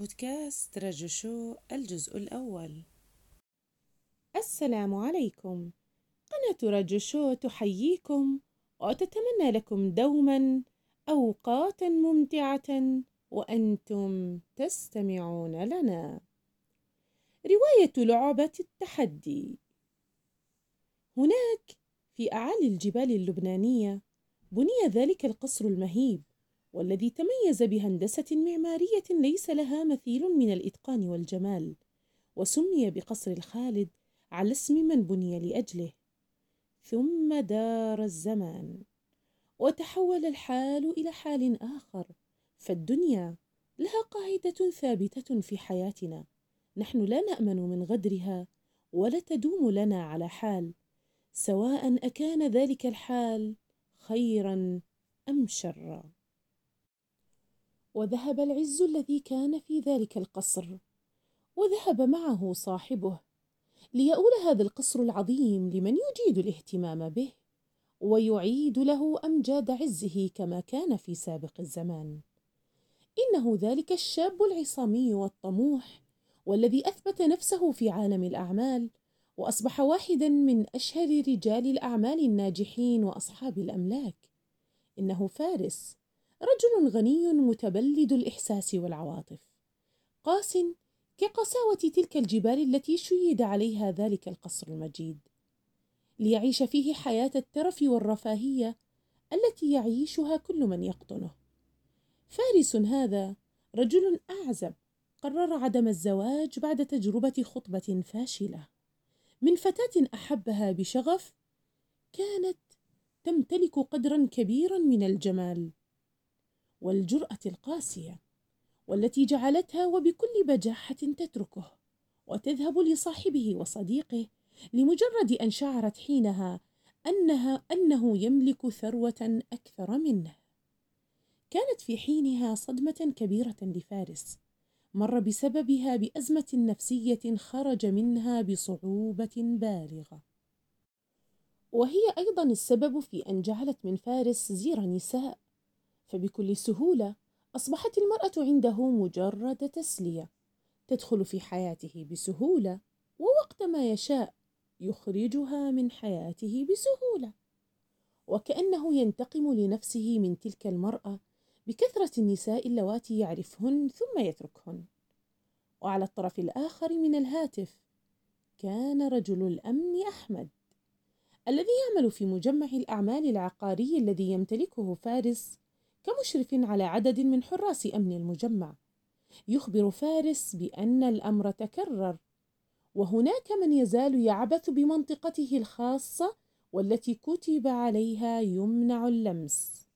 بودكاست رجو شو الجزء الأول. السلام عليكم. قناة رجو شو تحييكم وتتمنى لكم دوما أوقاتا ممتعة وأنتم تستمعون لنا. رواية لعبة التحدي. هناك في أعالي الجبال اللبنانية بني ذلك القصر المهيب. والذي تميز بهندسة معمارية ليس لها مثيل من الإتقان والجمال وسمي بقصر الخالد على اسم من بني لأجله. ثم دار الزمان وتحول الحال إلى حال آخر فالدنيا لها قاعدة ثابتة في حياتنا. نحن لا نأمن من غدرها ولا تدوم لنا على حال. سواء أكان ذلك الحال خيرا أم شرا. وذهب العز الذي كان في ذلك القصر وذهب معه صاحبه ليؤول هذا القصر العظيم لمن يجيد الاهتمام به ويعيد له أمجاد عزه كما كان في سابق الزمان. إنه ذلك الشاب العصامي والطموح والذي أثبت نفسه في عالم الأعمال وأصبح واحدا من أشهر رجال الأعمال الناجحين وأصحاب الأملاك. إنه فارس رجل غني متبلد الإحساس والعواطف. قاس كقساوة تلك الجبال التي شيد عليها ذلك القصر المجيد. ليعيش فيه حياة الترف والرفاهية التي يعيشها كل من يقطنه فارس هذا رجل أعزب قرر عدم الزواج بعد تجربة خطبة فاشلة. من فتاة أحبها بشغف كانت تمتلك قدرا كبيرا من الجمال. والجرأة القاسية والتي جعلتها وبكل بجاحة تتركه وتذهب لصاحبه وصديقه لمجرد أن شعرت حينها أنها أنه يملك ثروة أكثر منه. كانت في حينها صدمة كبيرة لفارس، مر بسببها بأزمة نفسية خرج منها بصعوبة بالغة. وهي أيضا السبب في أن جعلت من فارس زير نساء فبكل سهولة أصبحت المرأة عنده مجرد تسلية تدخل في حياته بسهولة ووقت ما يشاء يخرجها من حياته بسهولة. وكأنه ينتقم لنفسه من تلك المرأة بكثرة النساء اللواتي يعرفهن ثم يتركهن. وعلى الطرف الآخر من الهاتف كان رجل الأمن أحمد الذي يعمل في مجمع الأعمال العقاري الذي يمتلكه فارس كمشرف على عدد من حراس أمن المجمع. يخبر فارس بأن الأمر تكرر وهناك من يزال يعبث بمنطقته الخاصة والتي كتب عليها يمنع اللمس.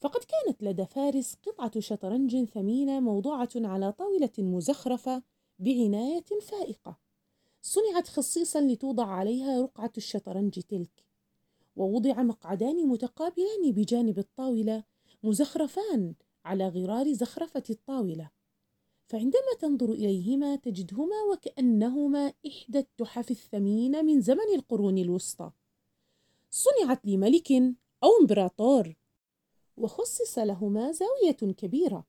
فقد كانت لدى فارس قطعة شطرنج ثمينة موضوعة على طاولة مزخرفة بعناية فائقة. صنعت خصيصا لتوضع عليها رقعة الشطرنج تلك ووضع مقعدان متقابلان بجانب الطاولة مزخرفان على غرار زخرفة الطاولة. فعندما تنظر إليهما تجدهما وكأنهما إحدى التحف الثمينة من زمن القرون الوسطى. صنعت لملك أو إمبراطور. وخصص لهما زاوية كبيرة.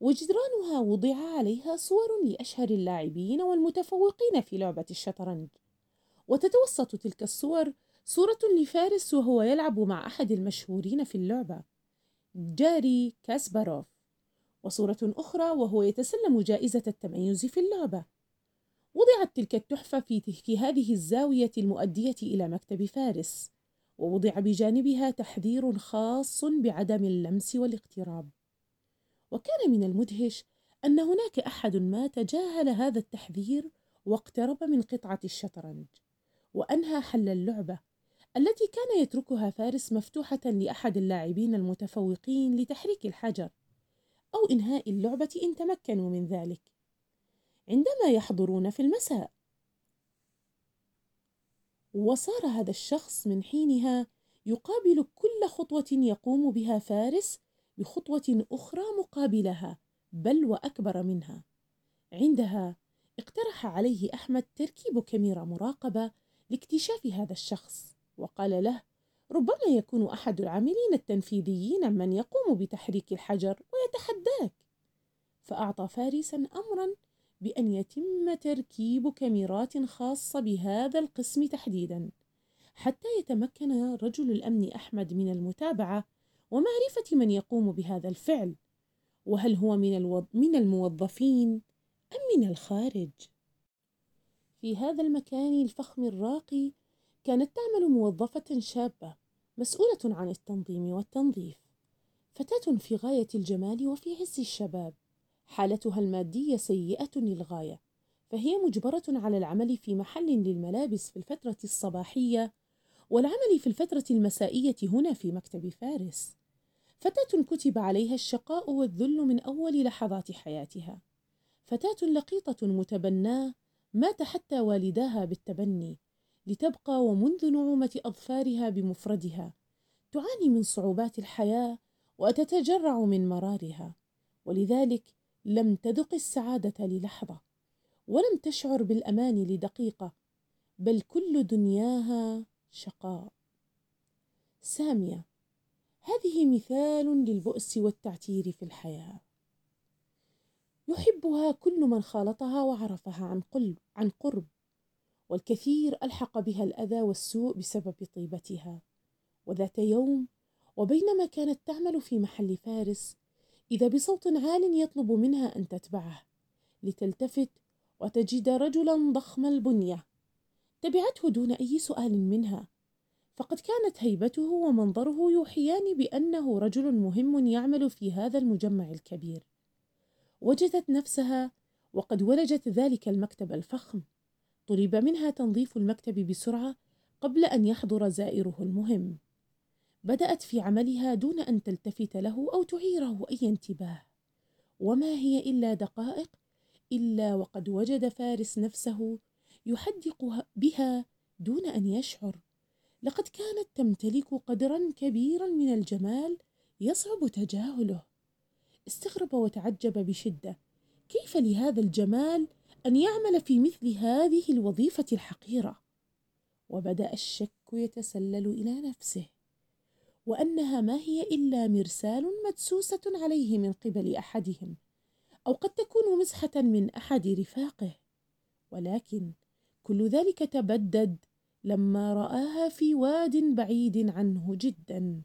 وجدرانها وضع عليها صور لأشهر اللاعبين والمتفوقين في لعبة الشطرنج. وتتوسط تلك الصور صورة لفارس وهو يلعب مع أحد المشهورين في اللعبة. جاري كاسباروف. وصورة أخرى وهو يتسلم جائزة التميز في اللعبة. وضعت تلك التحفة في هذه الزاوية المؤدية إلى مكتب فارس ووضع بجانبها تحذير خاص بعدم اللمس والاقتراب. وكان من المدهش أن هناك أحد ما تجاهل هذا التحذير واقترب من قطعة الشطرنج وأنهى حل اللعبة. التي كان يتركها فارس مفتوحة لأحد اللاعبين المتفوقين لتحريك الحجر أو إنهاء اللعبة إن تمكنوا من ذلك. عندما يحضرون في المساء. وصار هذا الشخص من حينها يقابل كل خطوة يقوم بها فارس بخطوة أخرى مقابلها بل وأكبر منها. عندها اقترح عليه أحمد تركيب كاميرا مراقبة لاكتشاف هذا الشخص. وقال له ربما يكون أحد العاملين التنفيذيين من يقوم بتحريك الحجر ويتحداك. فأعطى فارسا أمرا بأن يتم تركيب كاميرات خاصة بهذا القسم تحديدا حتى يتمكن رجل الأمن أحمد من المتابعة ومعرفة من يقوم بهذا الفعل. وهل هو من, من الموظفين أم من الخارج؟ في هذا المكان الفخم الراقي كانت تعمل موظفة شابة مسؤولة عن التنظيم والتنظيف. فتاة في غاية الجمال وفي عز الشباب. حالتها المادية سيئة للغاية فهي مجبرة على العمل في محل للملابس في الفترة الصباحية والعمل في الفترة المسائية هنا في مكتب فارس. فتاة كتب عليها الشقاء والذل من أول لحظات حياتها. فتاة لقيطة متبناة مات حتى والداها بالتبني. لتبقى ومنذ نعومة أظفارها بمفردها. تعاني من صعوبات الحياة وتتجرع من مرارها ولذلك لم تذق السعادة للحظة ولم تشعر بالأمان لدقيقة بل كل دنياها شقاء. سامية هذه مثال للبؤس والتعتير في الحياة. يحبها كل من خالطها وعرفها عن قلب عن قرب. والكثير ألحق بها الأذى والسوء بسبب طيبتها. وذات يوم وبينما كانت تعمل في محل فارس إذا بصوت عال يطلب منها أن تتبعه لتلتفت وتجد رجلا ضخم البنية تبعته دون أي سؤال منها. فقد كانت هيبته ومنظره يوحيان بأنه رجل مهم يعمل في هذا المجمع الكبير. وجدت نفسها وقد ولجت ذلك المكتب الفخم. طلب منها تنظيف المكتب بسرعة قبل أن يحضر زائره المهم. بدأت في عملها دون أن تلتفت له أو تعيره أي انتباه. وما هي إلا دقائق إلا وقد وجد فارس نفسه يحدق بها دون أن يشعر. لقد كانت تمتلك قدرا كبيرا من الجمال يصعب تجاهله. استغرب وتعجب بشدة. كيف لهذا الجمال أن يعمل في مثل هذه الوظيفة الحقيرة. وبدأ الشك يتسلل إلى نفسه وأنها ما هي إلا مرسال مدسوسة عليه من قبل أحدهم أو قد تكون مزحة من أحد رفاقه. ولكن كل ذلك تبدد لما رآها في واد بعيد عنه جدا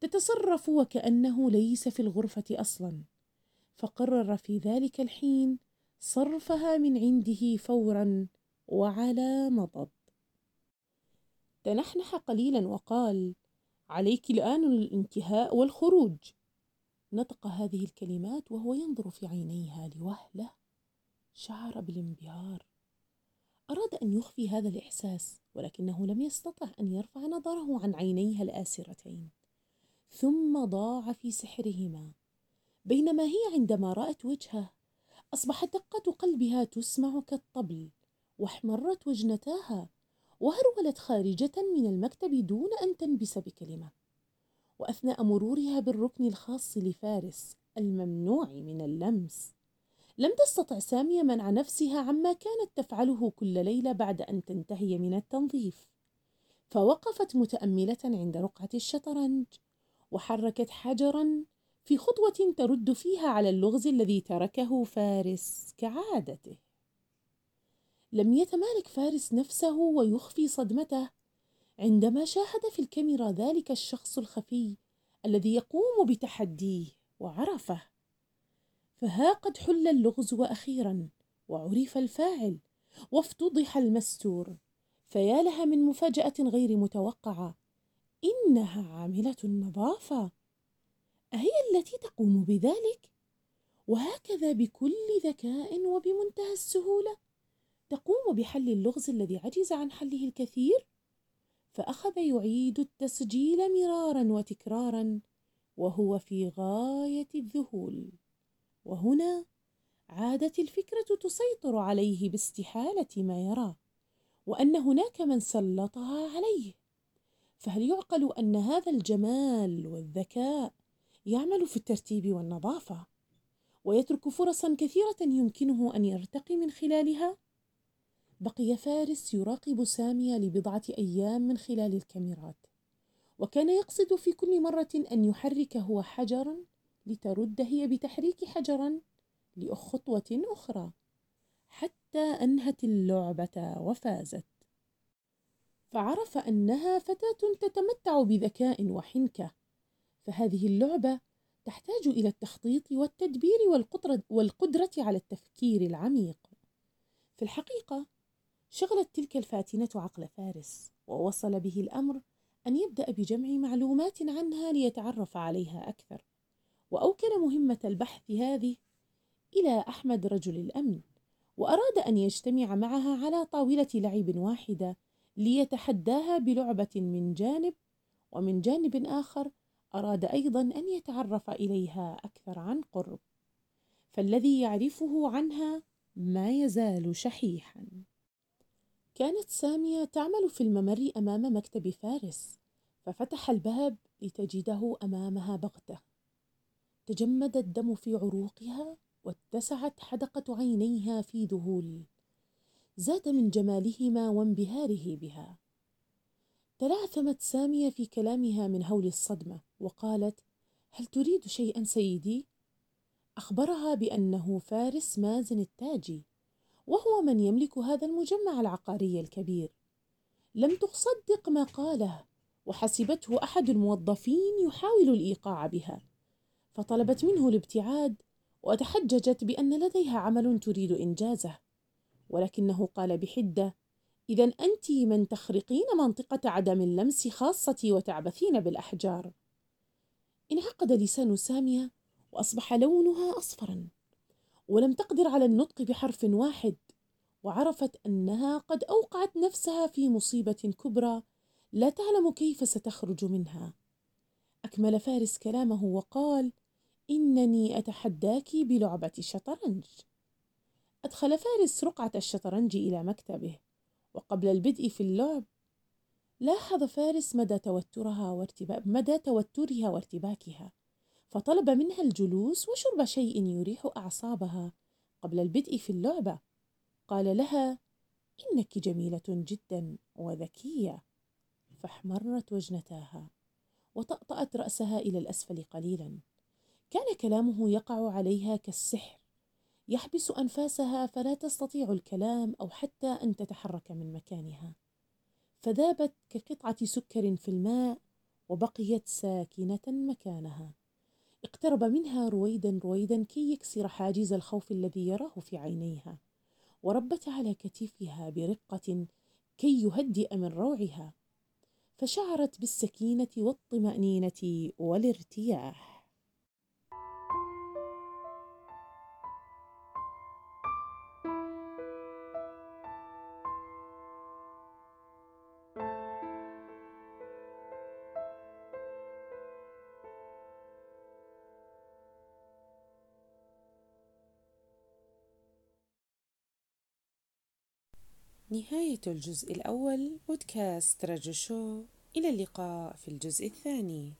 تتصرف وكأنه ليس في الغرفة أصلا. فقرر في ذلك الحين صرفها من عنده فورا وعلى مضض. تنحنح قليلا وقال عليك الآن الانتهاء والخروج. نطق هذه الكلمات وهو ينظر في عينيها لوهلة شعر بالانبهار. أراد أن يخفي هذا الإحساس ولكنه لم يستطع أن يرفع نظره عن عينيها الآسرتين. ثم ضاع في سحرهما بينما هي عندما رأت وجهه أصبحت دقة قلبها تسمع كالطبل واحمرت وجنتاها وهرولت خارجة من المكتب دون أن تنبس بكلمة. وأثناء مرورها بالركن الخاص لفارس الممنوع من اللمس لم تستطع سامية منع نفسها عما كانت تفعله كل ليلة بعد أن تنتهي من التنظيف. فوقفت متأملة عند رقعة الشطرنج وحركت حجرا في خطوة ترد فيها على اللغز الذي تركه فارس كعادته. لم يتمالك فارس نفسه ويخفي صدمته عندما شاهد في الكاميرا ذلك الشخص الخفي الذي يقوم بتحديه وعرفه. فها قد حل اللغز وأخيرا وعرف الفاعل وافتضح المستور. فيا لها من مفاجأة غير متوقعة إنها عاملة النظافة. أهي التي تقوم بذلك؟ وهكذا بكل ذكاء وبمنتهى السهولة. تقوم بحل اللغز الذي عجز عن حله الكثير؟ فأخذ يعيد التسجيل مرارا وتكرارا وهو في غاية الذهول. وهنا عادت الفكرة تسيطر عليه باستحالة ما يرى وأن هناك من سلطها عليه. فهل يعقل أن هذا الجمال والذكاء يعمل في الترتيب والنظافة ويترك فرصا كثيرة يمكنه أن يرتقي من خلالها؟ بقي فارس يراقب سامية لبضعة أيام من خلال الكاميرات وكان يقصد في كل مرة أن يحرك هو حجرا لترد هي بتحريك حجرا لخطوة أخرى حتى أنهت اللعبة وفازت فعرف أنها فتاة تتمتع بذكاء وحنكة فهذه اللعبة تحتاج إلى التخطيط والتدبير والقدرة, على التفكير العميق. في الحقيقة شغلت تلك الفاتنة عقل فارس ووصل به الأمر أن يبدأ بجمع معلومات عنها ليتعرف عليها أكثر وأوكل مهمة البحث هذه إلى أحمد رجل الأمن وأراد أن يجتمع معها على طاولة لعب واحدة ليتحداها بلعبة من جانب ومن جانب آخر أراد أيضا أن يتعرف إليها أكثر عن قرب فالذي يعرفه عنها ما يزال شحيحا. كانت سامية تعمل في الممر أمام مكتب فارس ففتح الباب لتجده أمامها بغتة. تجمد الدم في عروقها واتسعت حدقة عينيها في ذهول. زاد من جمالهما وانبهاره بها. تلعثمت سامية في كلامها من هول الصدمة وقالت هل تريد شيئا سيدي؟ أخبرها بأنه فارس مازن التاجي وهو من يملك هذا المجمع العقاري الكبير. لم تصدق ما قاله وحسبته أحد الموظفين يحاول الإيقاع بها. فطلبت منه الابتعاد وتحججت بأن لديها عمل تريد إنجازه ولكنه قال بحدة إذا أنت من تخرقين منطقة عدم اللمس خاصتي وتعبثين بالأحجار. انعقد لسان سامية وأصبح لونها أصفرا ولم تقدر على النطق بحرف واحد وعرفت أنها قد أوقعت نفسها في مصيبة كبرى لا تعلم كيف ستخرج منها. أكمل فارس كلامه وقال إنني أتحداك بلعبة الشطرنج. أدخل فارس رقعة الشطرنج إلى مكتبه. وقبل البدء في اللعب لاحظ فارس مدى توترها وارتباك مدى توترها وارتباكها فطلب منها الجلوس وشرب شيء يريح أعصابها قبل البدء في اللعبة قال لها إنك جميلة جدا وذكية. فاحمرت وجنتاها وطأطأت رأسها إلى الأسفل قليلا. كان كلامه يقع عليها كالسحر. يحبس أنفاسها فلا تستطيع الكلام أو حتى أن تتحرك من مكانها. فذابت كقطعة سكر في الماء وبقيت ساكنة مكانها. اقترب منها رويدا رويدا كي يكسر حاجز الخوف الذي يراه في عينيها. وربت على كتفها برقة كي يهدئ من روعها. فشعرت بالسكينة والطمأنينة والارتياح. نهاية الجزء الأول بودكاست رجو شو. إلى اللقاء في الجزء الثاني.